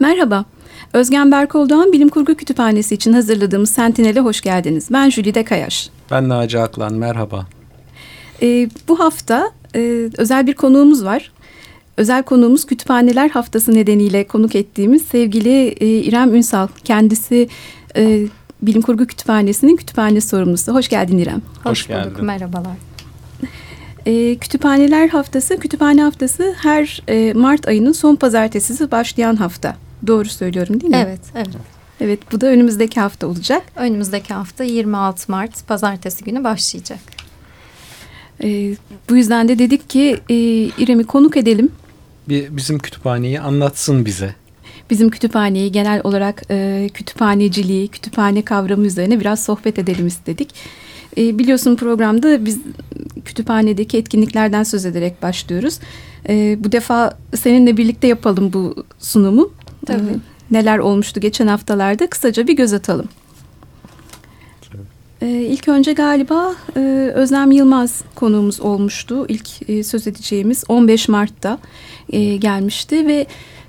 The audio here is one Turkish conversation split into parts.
Merhaba. Özgen Berkoldoğan Bilim Kurgu Kütüphanesi için hazırladığımız Sentinel'e hoş geldiniz. Ben Jülide Kayaş. Ben Naci Aklan, merhaba. Ee, bu hafta e, özel bir konuğumuz var. Özel konuğumuz Kütüphaneler Haftası nedeniyle konuk ettiğimiz sevgili e, İrem Ünsal. Kendisi e, Bilim Kurgu Kütüphanesi'nin kütüphane sorumlusu. Hoş geldin İrem. Hoş, Hoş bulduk, geldin. merhabalar. E, Kütüphaneler Haftası, Kütüphane Haftası her e, Mart ayının son pazartesisi başlayan hafta. Doğru söylüyorum değil mi? Evet, evet. Evet, bu da önümüzdeki hafta olacak. Önümüzdeki hafta 26 Mart pazartesi günü başlayacak. E, bu yüzden de dedik ki e, İrem'i konuk edelim. Bir, bizim kütüphaneyi anlatsın bize. Bizim kütüphaneyi genel olarak e, kütüphaneciliği, kütüphane kavramı üzerine biraz sohbet edelim istedik. E, biliyorsun programda biz kütüphanedeki etkinliklerden söz ederek başlıyoruz. E, bu defa seninle birlikte yapalım bu sunumu. Tabii. Neler olmuştu geçen haftalarda kısaca bir göz atalım. Ee, ilk önce galiba e, Özlem Yılmaz konuğumuz olmuştu. İlk e, söz edeceğimiz 15 Mart'ta e, gelmişti ve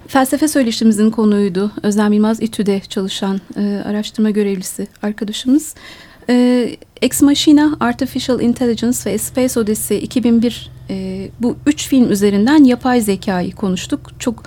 felsefe söyleşimizin konuydu. Özlem Yılmaz İTÜ'de çalışan e, araştırma görevlisi arkadaşımız. E, Ex Machina, Artificial Intelligence ve Space Odyssey 2001 e, bu üç film üzerinden yapay zekayı konuştuk. Çok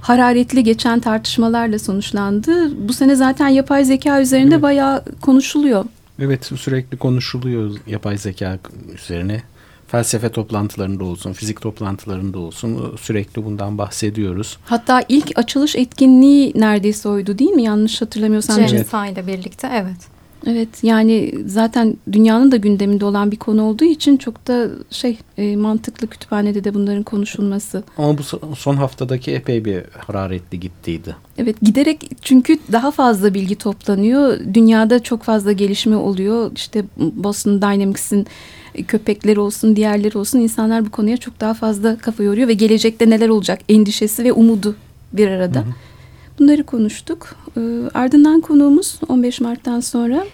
hararetli geçen tartışmalarla sonuçlandı. Bu sene zaten yapay zeka üzerinde evet. bayağı konuşuluyor. Evet sürekli konuşuluyor yapay zeka üzerine. Felsefe toplantılarında olsun, fizik toplantılarında olsun sürekli bundan bahsediyoruz. Hatta ilk açılış etkinliği neredeyse oydu değil mi? Yanlış hatırlamıyorsam. Jennifer ile birlikte evet. Evet yani zaten dünyanın da gündeminde olan bir konu olduğu için çok da şey e, mantıklı kütüphanede de bunların konuşulması. Ama bu son haftadaki epey bir hararetli gittiydi. Evet giderek çünkü daha fazla bilgi toplanıyor. Dünyada çok fazla gelişme oluyor. İşte Boston Dynamics'in köpekleri olsun diğerleri olsun insanlar bu konuya çok daha fazla kafa yoruyor ve gelecekte neler olacak endişesi ve umudu bir arada. Hı hı. Bunları konuştuk. E, ardından konuğumuz 15 Mart'tan sonra.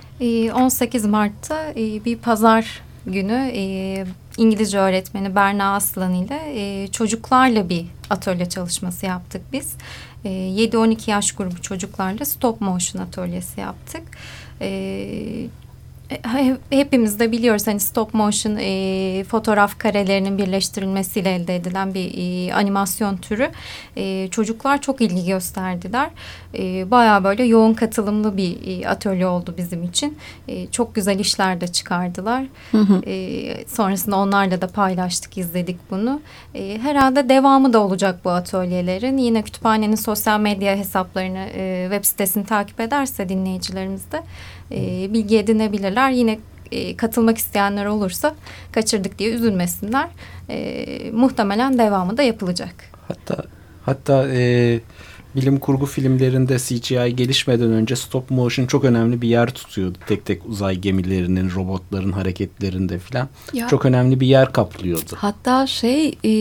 18 ee, Mart'ta e, bir pazar günü e, İngilizce öğretmeni Berna Aslan ile e, çocuklarla bir atölye çalışması yaptık biz. 7-12 yaş grubu çocuklarla stop motion atölyesi yaptık. E, hepimiz de biliyoruz hani stop motion e, fotoğraf karelerinin birleştirilmesiyle elde edilen bir e, animasyon türü. E, çocuklar çok ilgi gösterdiler. E, Baya böyle yoğun katılımlı bir e, atölye oldu bizim için. E, çok güzel işler de çıkardılar. Hı hı. E, sonrasında onlarla da paylaştık, izledik bunu. E, herhalde devamı da olacak bu atölyelerin. Yine kütüphanenin sosyal medya hesaplarını, e, web sitesini takip ederse dinleyicilerimiz de e, bilgi edinebilirler. Yine e, katılmak isteyenler olursa kaçırdık diye üzülmesinler. E, muhtemelen devamı da yapılacak. Hatta hatta e, bilim kurgu filmlerinde CGI gelişmeden önce stop motion çok önemli bir yer tutuyordu. Tek tek uzay gemilerinin, robotların hareketlerinde falan. Çok önemli bir yer kaplıyordu. Hatta şey e,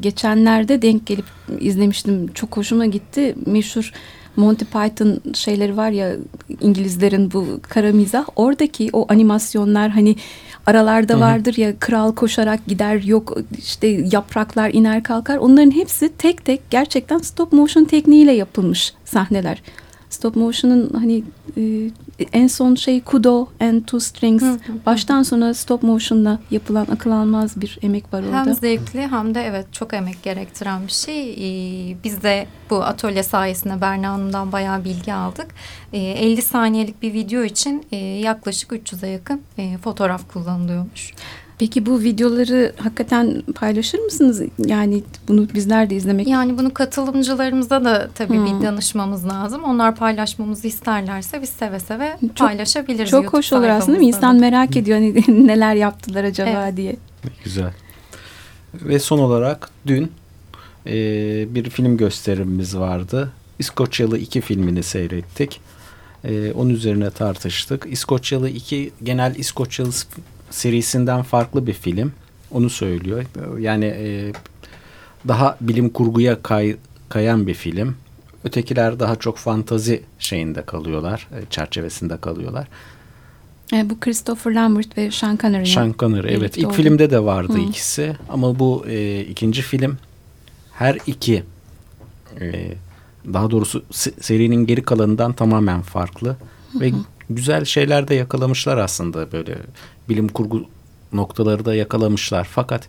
geçenlerde denk gelip izlemiştim. Çok hoşuma gitti. Meşhur Monty Python şeyleri var ya İngilizlerin bu kara mizah. Oradaki o animasyonlar hani aralarda vardır ya kral koşarak gider yok işte yapraklar iner kalkar. Onların hepsi tek tek gerçekten stop motion tekniğiyle yapılmış sahneler. Stop motion'ın hani e, en son şey Kudo and Two Strings. Hı hı. Baştan sona stop motion'la yapılan akıl almaz bir emek var orada. Hem zevkli hem de evet çok emek gerektiren bir şey. Ee, biz de bu atölye sayesinde Berna Hanım'dan bayağı bilgi aldık. Ee, 50 saniyelik bir video için e, yaklaşık 300'e yakın e, fotoğraf kullanılıyormuş. Peki bu videoları hakikaten paylaşır mısınız? Yani bunu bizler de izlemek. Yani bunu katılımcılarımıza da tabii hmm. bir danışmamız lazım. Onlar paylaşmamızı isterlerse biz seve seve çok, paylaşabiliriz. Çok hoş olur aslında değil mi? İnsan merak ediyor hani neler yaptılar acaba evet. diye. Güzel. Ve son olarak dün e, bir film gösterimimiz vardı. İskoçyalı iki filmini seyrettik. E, onun üzerine tartıştık. İskoçyalı iki genel İskoçyalı serisinden farklı bir film. Onu söylüyor. Yani e, daha bilim kurguya kay, kayan bir film. Ötekiler daha çok fantazi şeyinde kalıyorlar, e, çerçevesinde kalıyorlar. E, bu Christopher Lambert ve Sean Connery. Sean Connery evet. İlk oldu. filmde de vardı Hı. ikisi ama bu e, ikinci film her iki e, daha doğrusu serinin geri kalanından tamamen farklı hı hı. ve güzel şeyler de yakalamışlar aslında böyle bilim kurgu noktaları da yakalamışlar fakat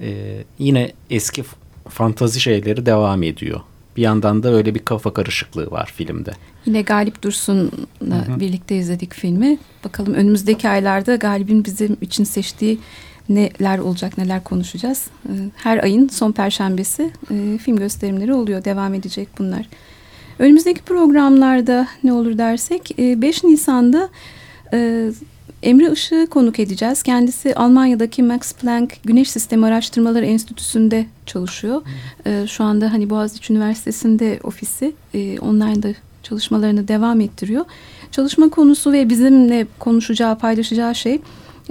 e, yine eski fantazi şeyleri devam ediyor. Bir yandan da öyle bir kafa karışıklığı var filmde. Yine Galip Dursun'la birlikte izledik filmi. Bakalım önümüzdeki aylarda Galip'in bizim için seçtiği neler olacak, neler konuşacağız. Ee, her ayın son perşembesi e, film gösterimleri oluyor. Devam edecek bunlar. Önümüzdeki programlarda ne olur dersek 5 e, Nisan'da e, Emre Işık'ı konuk edeceğiz. Kendisi Almanya'daki Max Planck Güneş Sistemi Araştırmaları Enstitüsü'nde çalışıyor. Ee, şu anda hani Boğaziçi Üniversitesi'nde ofisi e, online'da çalışmalarını devam ettiriyor. Çalışma konusu ve bizimle konuşacağı, paylaşacağı şey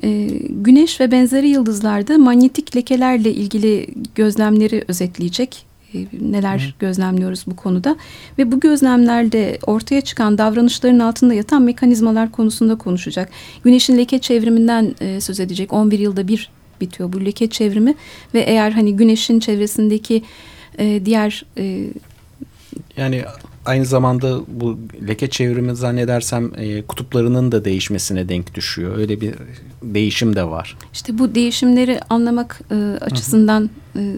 e, güneş ve benzeri yıldızlarda manyetik lekelerle ilgili gözlemleri özetleyecek. E, neler Hı. gözlemliyoruz bu konuda ve bu gözlemlerde ortaya çıkan davranışların altında yatan mekanizmalar konusunda konuşacak. Güneşin leke çevriminden e, söz edecek. 11 yılda bir bitiyor bu leke çevrimi ve eğer hani güneşin çevresindeki e, diğer e, yani aynı zamanda bu leke çevrimi zannedersem e, kutuplarının da değişmesine denk düşüyor. Öyle bir değişim de var. İşte bu değişimleri anlamak e, açısından e,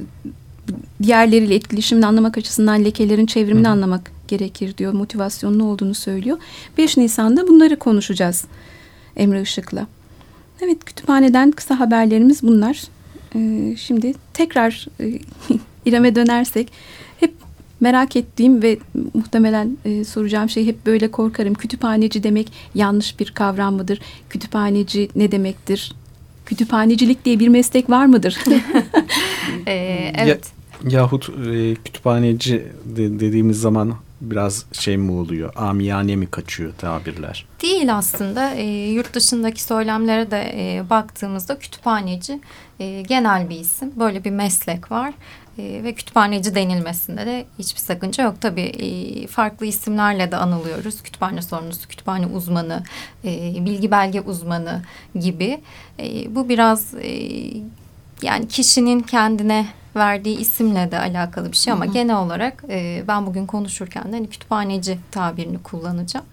diğerleriyle etkileşimini anlamak açısından lekelerin çevrimini Hı. anlamak gerekir diyor. Motivasyonun olduğunu söylüyor. 5 Nisan'da bunları konuşacağız Emre Işık'la. Evet kütüphaneden kısa haberlerimiz bunlar. Ee, şimdi tekrar e, İrem'e dönersek hep merak ettiğim ve muhtemelen e, soracağım şey hep böyle korkarım. Kütüphaneci demek yanlış bir kavram mıdır? Kütüphaneci ne demektir? Kütüphanecilik diye bir meslek var mıdır? ee, evet. Ya, yahut e, kütüphaneci de, dediğimiz zaman biraz şey mi oluyor? Amiyane mi kaçıyor tabirler? Değil aslında. E, yurt dışındaki söylemlere de e, baktığımızda kütüphaneci e, genel bir isim. Böyle bir meslek var. E, ve kütüphaneci denilmesinde de hiçbir sakınca yok. Tabii e, farklı isimlerle de anılıyoruz. Kütüphane sorumlusu, kütüphane uzmanı, e, bilgi belge uzmanı gibi. E, bu biraz e, yani kişinin kendine verdiği isimle de alakalı bir şey ama hı hı. genel olarak e, ben bugün konuşurken de hani kütüphaneci tabirini kullanacağım.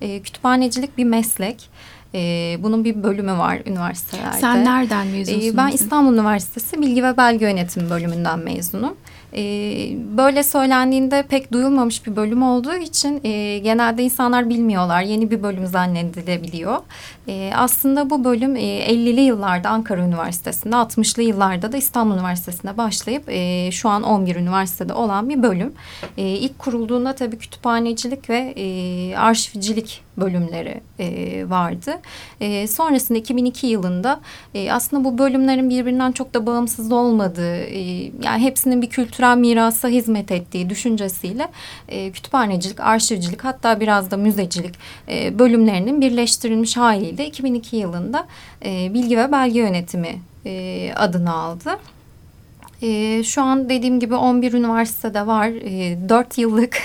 E, kütüphanecilik bir meslek. E, bunun bir bölümü var üniversitelerde. Sen nereden mezunsun? E, ben İstanbul Üniversitesi Bilgi ve Belge Yönetimi bölümünden mezunum. E, böyle söylendiğinde pek duyulmamış bir bölüm olduğu için e, genelde insanlar bilmiyorlar. Yeni bir bölüm zannedilebiliyor. E, aslında bu bölüm e, 50'li yıllarda Ankara Üniversitesi'nde, 60'lı yıllarda da İstanbul Üniversitesi'nde başlayıp e, şu an 11 üniversitede olan bir bölüm. E, ilk kurulduğunda tabii kütüphanecilik ve e, arşivcilik bölümleri e, vardı. E, sonrasında 2002 yılında e, aslında bu bölümlerin birbirinden çok da bağımsız olmadığı, e, yani hepsinin bir kültürel mirasa hizmet ettiği düşüncesiyle e, kütüphanecilik, arşivcilik hatta biraz da müzecilik e, bölümlerinin birleştirilmiş haliyle 2002 yılında e, bilgi ve belge yönetimi e, adını aldı. E, şu an dediğim gibi 11 üniversitede var. E, 4 yıllık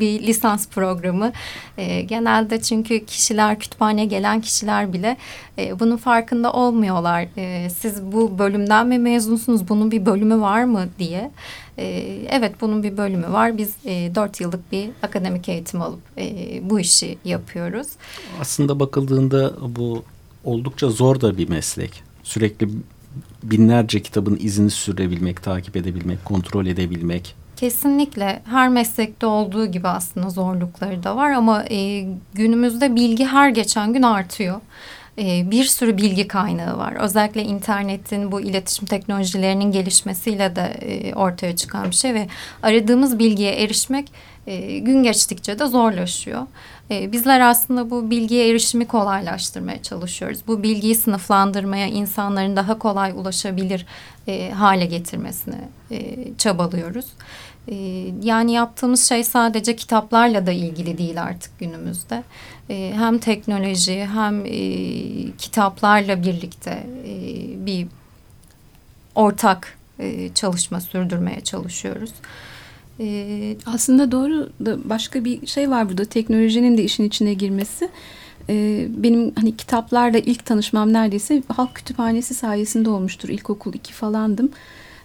bir lisans programı. E, genelde çünkü kişiler, kütüphaneye gelen kişiler bile e, bunun farkında olmuyorlar. Siz bu bölümden mi mezunsunuz, bunun bir bölümü var mı diye. Evet bunun bir bölümü var. Biz e, 4 yıllık bir akademik eğitim alıp e, bu işi yapıyoruz. Aslında bakıldığında bu oldukça zor da bir meslek. Sürekli binlerce kitabın izini sürebilmek, takip edebilmek, kontrol edebilmek. Kesinlikle her meslekte olduğu gibi aslında zorlukları da var ama e, günümüzde bilgi her geçen gün artıyor. E, bir sürü bilgi kaynağı var. Özellikle internetin bu iletişim teknolojilerinin gelişmesiyle de e, ortaya çıkan bir şey ve aradığımız bilgiye erişmek e, gün geçtikçe de zorlaşıyor. E, bizler aslında bu bilgiye erişimi kolaylaştırmaya çalışıyoruz. Bu bilgiyi sınıflandırmaya, insanların daha kolay ulaşabilir e, hale getirmesine e, çabalıyoruz. E, yani yaptığımız şey sadece kitaplarla da ilgili değil artık günümüzde. E, hem teknoloji hem e, kitaplarla birlikte e, bir ortak e, çalışma sürdürmeye çalışıyoruz. Ee, aslında doğru da başka bir şey var burada teknolojinin de işin içine girmesi. Ee, benim hani kitaplarla ilk tanışmam neredeyse halk kütüphanesi sayesinde olmuştur. İlkokul iki falandım.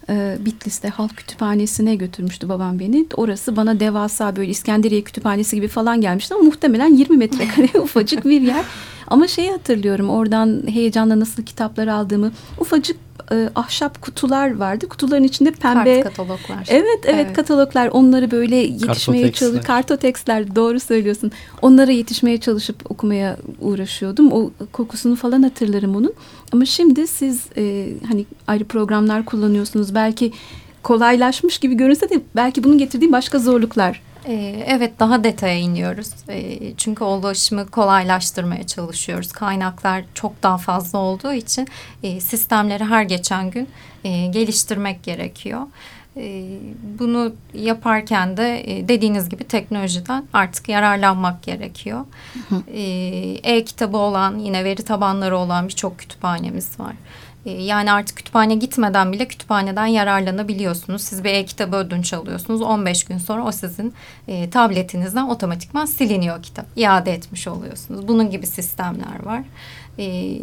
e, Bitlis'te Halk Kütüphanesi'ne götürmüştü babam beni. Orası bana devasa böyle İskenderiye Kütüphanesi gibi falan gelmişti ama muhtemelen 20 metrekare ufacık bir yer. Ama şeyi hatırlıyorum oradan heyecanla nasıl kitaplar aldığımı. Ufacık e, ahşap kutular vardı. Kutuların içinde pembe Kart kataloglar. Evet, evet evet kataloglar. Onları böyle yetişmeye çalış kartoteksler doğru söylüyorsun. Onlara yetişmeye çalışıp okumaya uğraşıyordum. O kokusunu falan hatırlarım onun. Ama şimdi siz e, hani ayrı programlar kullanıyorsunuz. Belki kolaylaşmış gibi görünse de belki bunun getirdiği başka zorluklar ee, evet daha detaya iniyoruz. Ee, çünkü ulaşımı kolaylaştırmaya çalışıyoruz. Kaynaklar çok daha fazla olduğu için e, sistemleri her geçen gün e, geliştirmek gerekiyor. E, bunu yaparken de dediğiniz gibi teknolojiden artık yararlanmak gerekiyor. E-kitabı olan yine veri tabanları olan birçok kütüphanemiz var. Ee, yani artık kütüphane gitmeden bile kütüphaneden yararlanabiliyorsunuz. Siz bir e-kitabı ödünç alıyorsunuz. 15 gün sonra o sizin e, tabletinizden otomatikman siliniyor kitap. İade etmiş oluyorsunuz. Bunun gibi sistemler var. E,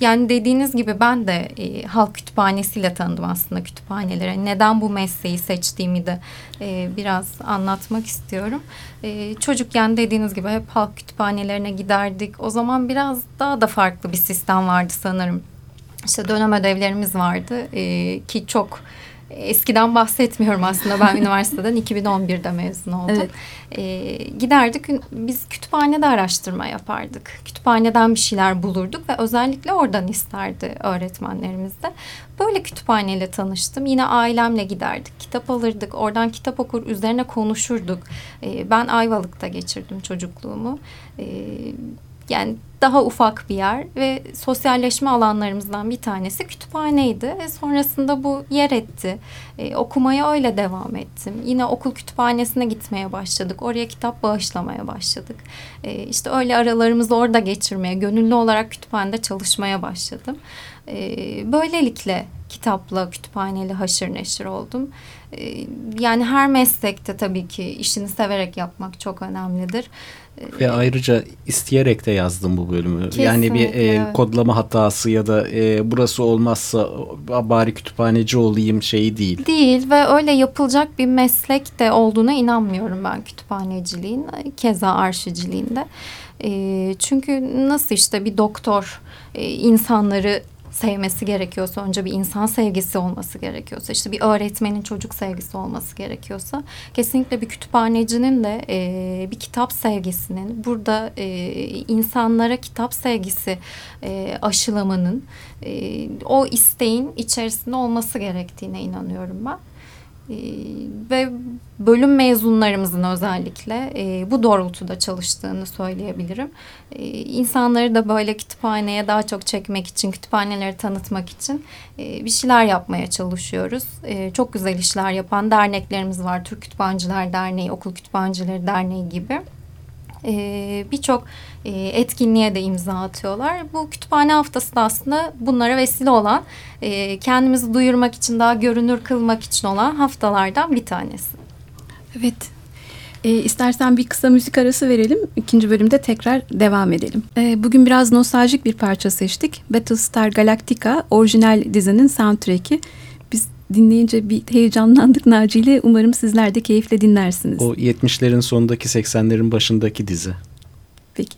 yani dediğiniz gibi ben de e, halk kütüphanesiyle tanıdım aslında kütüphanelere. Neden bu mesleği seçtiğimi de e, biraz anlatmak istiyorum. E, çocukken dediğiniz gibi hep halk kütüphanelerine giderdik. O zaman biraz daha da farklı bir sistem vardı sanırım işte dönem ödevlerimiz vardı ee, ki çok eskiden bahsetmiyorum aslında ben üniversiteden 2011'de mezun oldum. Evet. Ee, giderdik biz kütüphanede araştırma yapardık. Kütüphaneden bir şeyler bulurduk ve özellikle oradan isterdi öğretmenlerimiz de. Böyle kütüphaneyle tanıştım. Yine ailemle giderdik. Kitap alırdık. Oradan kitap okur üzerine konuşurduk. Ee, ben Ayvalık'ta geçirdim çocukluğumu. Ee, yani daha ufak bir yer ve sosyalleşme alanlarımızdan bir tanesi kütüphaneydi. Ve sonrasında bu yer etti. Ee, okumaya öyle devam ettim. Yine okul kütüphanesine gitmeye başladık. Oraya kitap bağışlamaya başladık. Ee, işte öyle aralarımızı orada geçirmeye, gönüllü olarak kütüphanede çalışmaya başladım. Ee, böylelikle kitapla, kütüphaneyle haşır neşir oldum. Ee, yani her meslekte tabii ki işini severek yapmak çok önemlidir. Ve ayrıca isteyerek de yazdım bu bölümü. Kesinlikle, yani bir e, kodlama hatası ya da e, burası olmazsa bari kütüphaneci olayım şeyi değil. Değil ve öyle yapılacak bir meslek de olduğuna inanmıyorum ben kütüphaneciliğin. Keza arşivciliğinde. E, çünkü nasıl işte bir doktor e, insanları sevmesi gerekiyorsa, önce bir insan sevgisi olması gerekiyorsa, işte bir öğretmenin çocuk sevgisi olması gerekiyorsa, kesinlikle bir kütüphanecinin de e, bir kitap sevgisinin, burada e, insanlara kitap sevgisi e, aşılamanın, e, o isteğin içerisinde olması gerektiğine inanıyorum ben. Ee, ve bölüm mezunlarımızın özellikle e, bu doğrultuda çalıştığını söyleyebilirim. E, insanları da böyle kütüphaneye daha çok çekmek için, kütüphaneleri tanıtmak için e, bir şeyler yapmaya çalışıyoruz. E, çok güzel işler yapan derneklerimiz var. Türk Kütüphancılar Derneği, Okul Kütüphancıları Derneği gibi e, birçok e, etkinliğe de imza atıyorlar. Bu kütüphane haftası da aslında bunlara vesile olan, e, kendimizi duyurmak için, daha görünür kılmak için olan haftalardan bir tanesi. Evet, e, istersen bir kısa müzik arası verelim. İkinci bölümde tekrar devam edelim. E, bugün biraz nostaljik bir parça seçtik. Battlestar Galactica orijinal dizinin soundtrack'i dinleyince bir heyecanlandık Naci ile. Umarım sizler de keyifle dinlersiniz. O 70'lerin sonundaki 80'lerin başındaki dizi. Peki.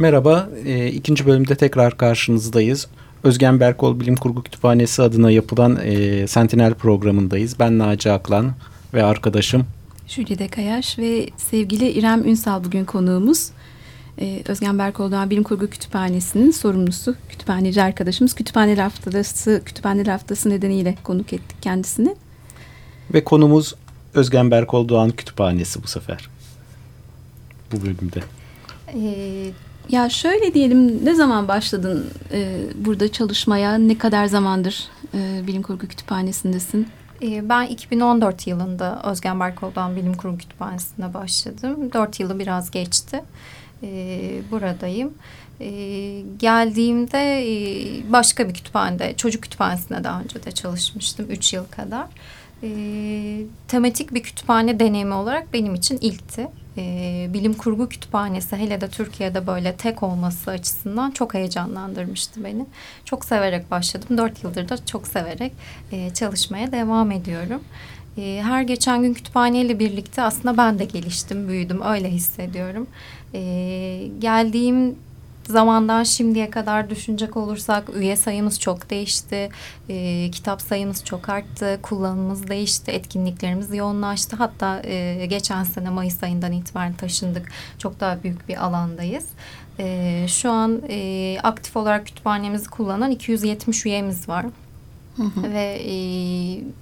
Merhaba, e, ikinci bölümde tekrar karşınızdayız. Özgen Berkol Bilim Kurgu Kütüphanesi adına yapılan e, Sentinel programındayız. Ben Naci Aklan ve arkadaşım Jülide Kayaş ve sevgili İrem Ünsal bugün konuğumuz. Ee, Özgen Berkol Bilim Kurgu Kütüphanesi'nin sorumlusu, kütüphaneci arkadaşımız. Kütüphaneler Haftası, Kütüphaneler Haftası nedeniyle konuk ettik kendisini. Ve konumuz Özgen Berkol Doğan Kütüphanesi bu sefer. Bu bölümde. Ee, ya şöyle diyelim ne zaman başladın e, burada çalışmaya? Ne kadar zamandır e, Bilim Kurgu Kütüphanesi'ndesin? Ee, ben 2014 yılında Özgen Berkol'dan Bilim Kurgu Kütüphanesi'ne başladım. Dört yılı biraz geçti. Ee, buradayım. Ee, geldiğimde e, başka bir kütüphanede, çocuk kütüphanesinde daha önce de çalışmıştım. Üç yıl kadar. Tematik bir kütüphane deneyimi olarak benim için ilkti e, bilim kurgu kütüphanesi hele de Türkiye'de böyle tek olması açısından çok heyecanlandırmıştı beni. Çok severek başladım. Dört yıldır da çok severek e, çalışmaya devam ediyorum. E, her geçen gün kütüphaneyle birlikte aslında ben de geliştim, büyüdüm. Öyle hissediyorum. E, geldiğim zamandan şimdiye kadar düşünecek olursak üye sayımız çok değişti. E, kitap sayımız çok arttı. Kullanımımız değişti. Etkinliklerimiz yoğunlaştı. Hatta e, geçen sene Mayıs ayından itibaren taşındık. Çok daha büyük bir alandayız. E, şu an e, aktif olarak kütüphanemizi kullanan 270 üyemiz var. Ve e,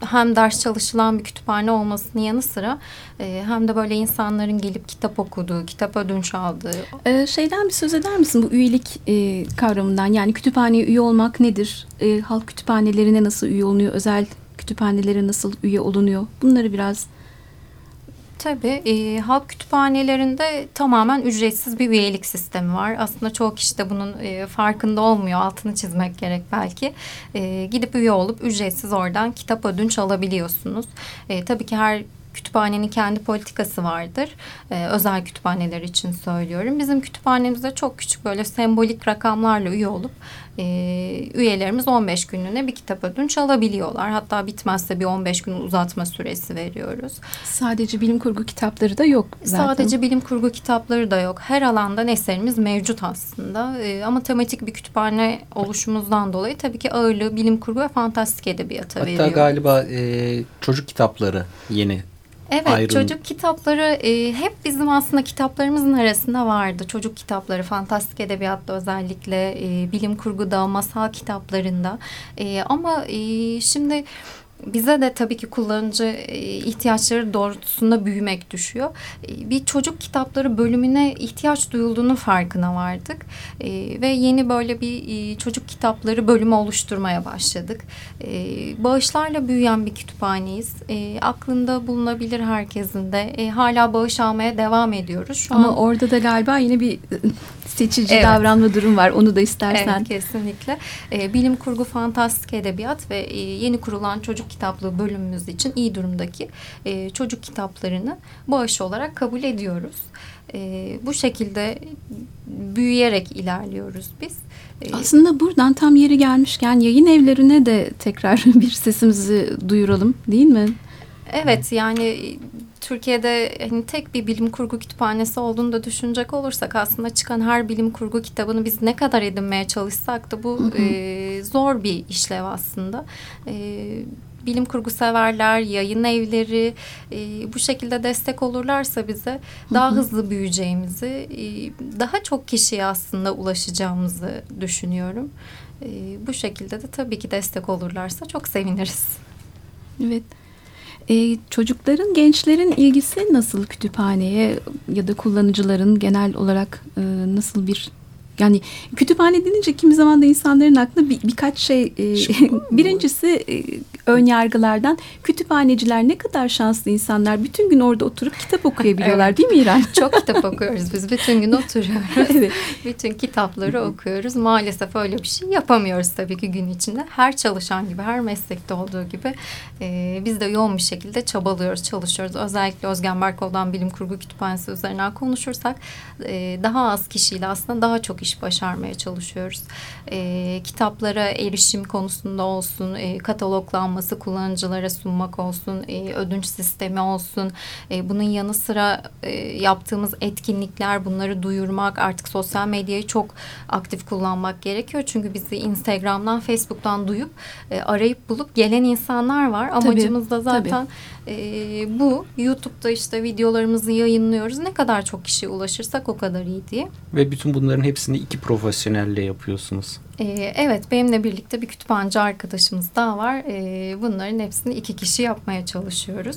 hem ders çalışılan bir kütüphane olmasının yanı sıra e, hem de böyle insanların gelip kitap okuduğu, kitap ödünç aldığı. Ee, şeyden bir söz eder misin bu üyelik e, kavramından? Yani kütüphaneye üye olmak nedir? E, halk kütüphanelerine nasıl üye olunuyor? Özel kütüphanelere nasıl üye olunuyor? Bunları biraz Tabii e, halk kütüphanelerinde tamamen ücretsiz bir üyelik sistemi var. Aslında çoğu kişi de bunun e, farkında olmuyor. Altını çizmek gerek belki. E, gidip üye olup ücretsiz oradan kitap ödünç alabiliyorsunuz. E, tabii ki her kütüphanenin kendi politikası vardır. Ee, özel kütüphaneler için söylüyorum. Bizim kütüphanemizde çok küçük böyle sembolik rakamlarla üye olup e, üyelerimiz 15 günlüğüne bir kitap ödünç alabiliyorlar. Hatta bitmezse bir 15 gün uzatma süresi veriyoruz. Sadece bilim kurgu kitapları da yok zaten. Sadece bilim kurgu kitapları da yok. Her alandan eserimiz mevcut aslında. E, ama tematik bir kütüphane oluşumuzdan dolayı tabii ki ağırlığı bilim kurgu ve fantastik edebiyata Hatta veriyor. Hatta galiba e, çocuk kitapları yeni Evet Ayrım. çocuk kitapları e, hep bizim aslında kitaplarımızın arasında vardı. Çocuk kitapları, fantastik edebiyatta özellikle e, bilim kurguda, masal kitaplarında. E, ama e, şimdi bize de tabii ki kullanıcı e, ihtiyaçları doğrultusunda büyümek düşüyor. E, bir çocuk kitapları bölümüne ihtiyaç duyulduğunu farkına vardık. E, ve yeni böyle bir çocuk kitapları bölümü oluşturmaya başladık. Bağışlarla büyüyen bir kütüphaneyiz. Aklında bulunabilir herkesin de. Hala bağış almaya devam ediyoruz. Şu Ama an... orada da galiba yine bir seçici evet. davranma durum var. Onu da istersen. Evet kesinlikle. Bilim kurgu, fantastik edebiyat ve yeni kurulan çocuk kitaplığı bölümümüz için iyi durumdaki e, çocuk kitaplarını bağış olarak kabul ediyoruz. E, bu şekilde büyüyerek ilerliyoruz biz. E, Aslında buradan tam yeri gelmişken yayın evlerine de tekrar bir sesimizi duyuralım değil mi? Evet yani Türkiye'de hani tek bir bilim kurgu kütüphanesi olduğunu da düşünecek olursak aslında çıkan her bilim kurgu kitabını biz ne kadar edinmeye çalışsak da bu hı hı. E, zor bir işlev aslında. E, bilim kurgu severler, yayın evleri e, bu şekilde destek olurlarsa bize daha hızlı büyüyeceğimizi, e, daha çok kişiye aslında ulaşacağımızı düşünüyorum. E, bu şekilde de tabii ki destek olurlarsa çok seviniriz. Evet. Ee, çocukların, gençlerin ilgisi nasıl kütüphaneye ya da kullanıcıların genel olarak e, nasıl bir yani kütüphane denince kimi zaman da insanların aklına bir, birkaç şey e, birincisi e, ön yargılardan kütüphaneciler ne kadar şanslı insanlar bütün gün orada oturup kitap okuyabiliyorlar evet. değil mi İrem? Çok kitap okuyoruz biz bütün gün oturuyoruz. evet. Bütün kitapları okuyoruz. Maalesef öyle bir şey yapamıyoruz tabii ki gün içinde. Her çalışan gibi her meslekte olduğu gibi e, biz de yoğun bir şekilde çabalıyoruz çalışıyoruz. Özellikle Özgen Berkol'dan Bilim Kurgu Kütüphanesi üzerinden konuşursak e, daha az kişiyle aslında daha çok iş başarmaya çalışıyoruz. E, kitaplara erişim konusunda olsun, e, kataloglanma uygulaması kullanıcılara sunmak olsun, e, ödünç sistemi olsun. E, bunun yanı sıra e, yaptığımız etkinlikler, bunları duyurmak, artık sosyal medyayı çok aktif kullanmak gerekiyor. Çünkü bizi Instagram'dan, Facebook'tan duyup e, arayıp bulup gelen insanlar var. Amacımız da zaten e, bu. YouTube'da işte videolarımızı yayınlıyoruz. Ne kadar çok kişiye ulaşırsak o kadar iyi diye. Ve bütün bunların hepsini iki profesyonelle yapıyorsunuz. Ee, evet benimle birlikte bir kütüphaneci arkadaşımız daha var. Ee, bunların hepsini iki kişi yapmaya çalışıyoruz.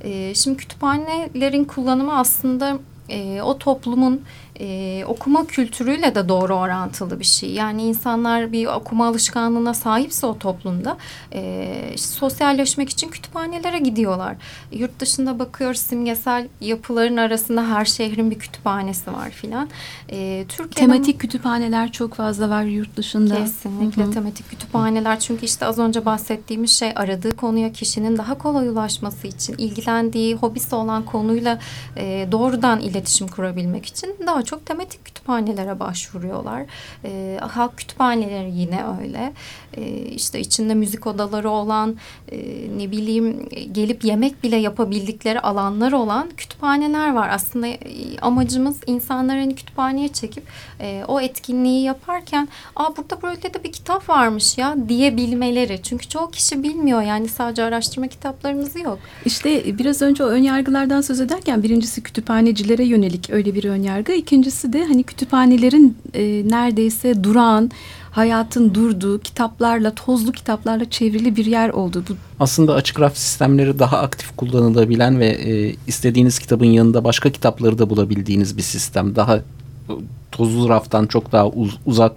Ee, şimdi kütüphanelerin kullanımı aslında e, o toplumun e, okuma kültürüyle de doğru orantılı bir şey. Yani insanlar bir okuma alışkanlığına sahipse o toplumda e, işte sosyalleşmek için kütüphanelere gidiyorlar. Yurt dışında bakıyoruz simgesel yapıların arasında her şehrin bir kütüphanesi var filan. E, Türkiye'de tematik kütüphaneler çok fazla var yurt dışında. Kesinlikle Hı -hı. tematik kütüphaneler çünkü işte az önce bahsettiğimiz şey aradığı konuya kişinin daha kolay ulaşması için ilgilendiği hobisi olan konuyla e, doğrudan iletişim kurabilmek için daha çok tematik kütüphanelere başvuruyorlar. E, halk kütüphaneleri yine öyle. E, işte içinde müzik odaları olan, e, ne bileyim gelip yemek bile yapabildikleri alanlar olan kütüphaneler var. Aslında e, amacımız insanları hani kütüphaneye çekip e, o etkinliği yaparken, aa burada böyle de bir kitap varmış ya diyebilmeleri. Çünkü çoğu kişi bilmiyor yani sadece araştırma kitaplarımız yok. İşte biraz önce o önyargılardan söz ederken birincisi kütüphanecilere yönelik öyle bir önyargı. İkincisi de hani kütüphanelerin e, neredeyse durağan, hayatın durduğu kitaplarla, tozlu kitaplarla çevrili bir yer oldu. Bu aslında açık raf sistemleri daha aktif kullanılabilen ve e, istediğiniz kitabın yanında başka kitapları da bulabildiğiniz bir sistem. Daha e, tozlu raftan çok daha uz uzak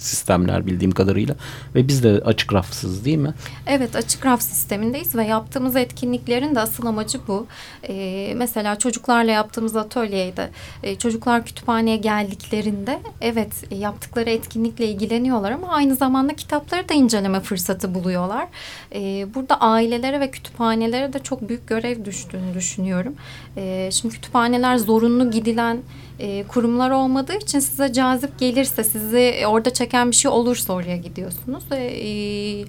sistemler bildiğim kadarıyla ve biz de açık rafsız değil mi? Evet açık raf sistemindeyiz ve yaptığımız etkinliklerin de asıl amacı bu. Ee, mesela çocuklarla yaptığımız atölyede e, çocuklar kütüphaneye geldiklerinde evet yaptıkları etkinlikle ilgileniyorlar ama aynı zamanda kitapları da inceleme fırsatı buluyorlar. Ee, burada ailelere ve kütüphanelere de çok büyük görev düştüğünü düşünüyorum. Ee, şimdi kütüphaneler zorunlu gidilen e, kurumlar olmadığı için size cazip gelirse sizi orada çeken bir şey olursa oraya gidiyorsunuz. E,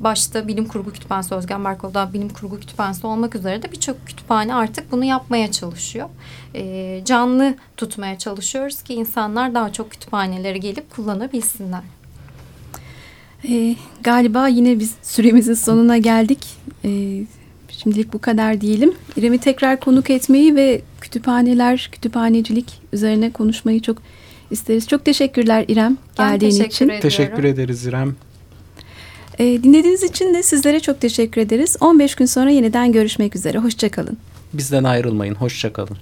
başta bilim kurgu kütüphanesi Özgen Barkov'da bilim kurgu kütüphanesi olmak üzere de birçok kütüphane artık bunu yapmaya çalışıyor. E, canlı tutmaya çalışıyoruz ki insanlar daha çok kütüphanelere gelip kullanabilsinler. E, galiba yine biz süremizin sonuna geldik. E, Şimdilik bu kadar diyelim. İrem'i tekrar konuk etmeyi ve kütüphaneler, kütüphanecilik üzerine konuşmayı çok isteriz. Çok teşekkürler İrem geldiğin teşekkür için. Ediyorum. Teşekkür ederiz İrem. E, dinlediğiniz için de sizlere çok teşekkür ederiz. 15 gün sonra yeniden görüşmek üzere. Hoşçakalın. Bizden ayrılmayın. Hoşçakalın.